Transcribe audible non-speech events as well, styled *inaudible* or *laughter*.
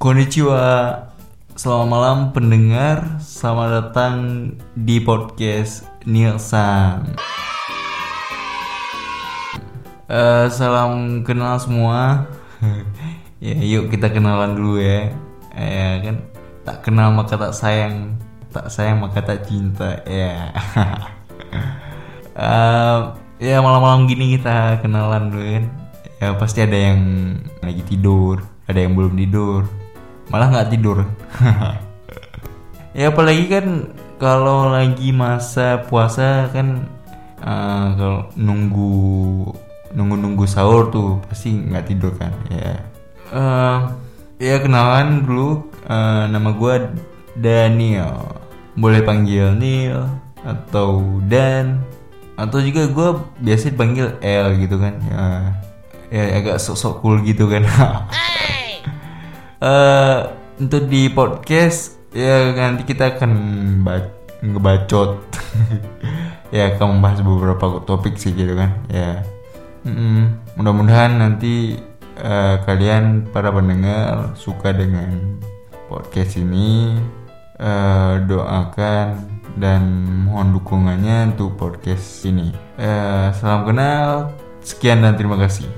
Konnichiwa. Selamat malam pendengar. Selamat datang di podcast Nilsan Eh, Salam kenal semua. *laughs* Ya yuk kita kenalan dulu ya. Ya kan? Tak kenal maka tak sayang. Tak sayang maka tak cinta. Ya. *laughs* Eh, Ya malam-malam gini kita kenalan dulu kan. Ya pasti ada yang lagi tidur Ada yang belum tidur malah nggak tidur. Ya apalagi kan kalau lagi masa puasa kan eh, kalau nunggu nunggu nunggu sahur tuh pasti nggak tidur kan ya. Eh, ya kenalan dulu Eh, nama gue Daniel. Boleh panggil Neil atau Dan atau juga gue biasa dipanggil L gitu kan ya, ya agak sok-sok cool gitu kan *laughs* eh untuk di podcast ya nanti kita akan ba- ngebacot. *laughs* Ya akan membahas beberapa topik sih gitu kan ya. Mm-mm. mudah-mudahan nanti eh, kalian para pendengar suka dengan podcast ini Eh, doakan dan mohon dukungannya untuk podcast ini. Eh, salam kenal sekian dan terima kasih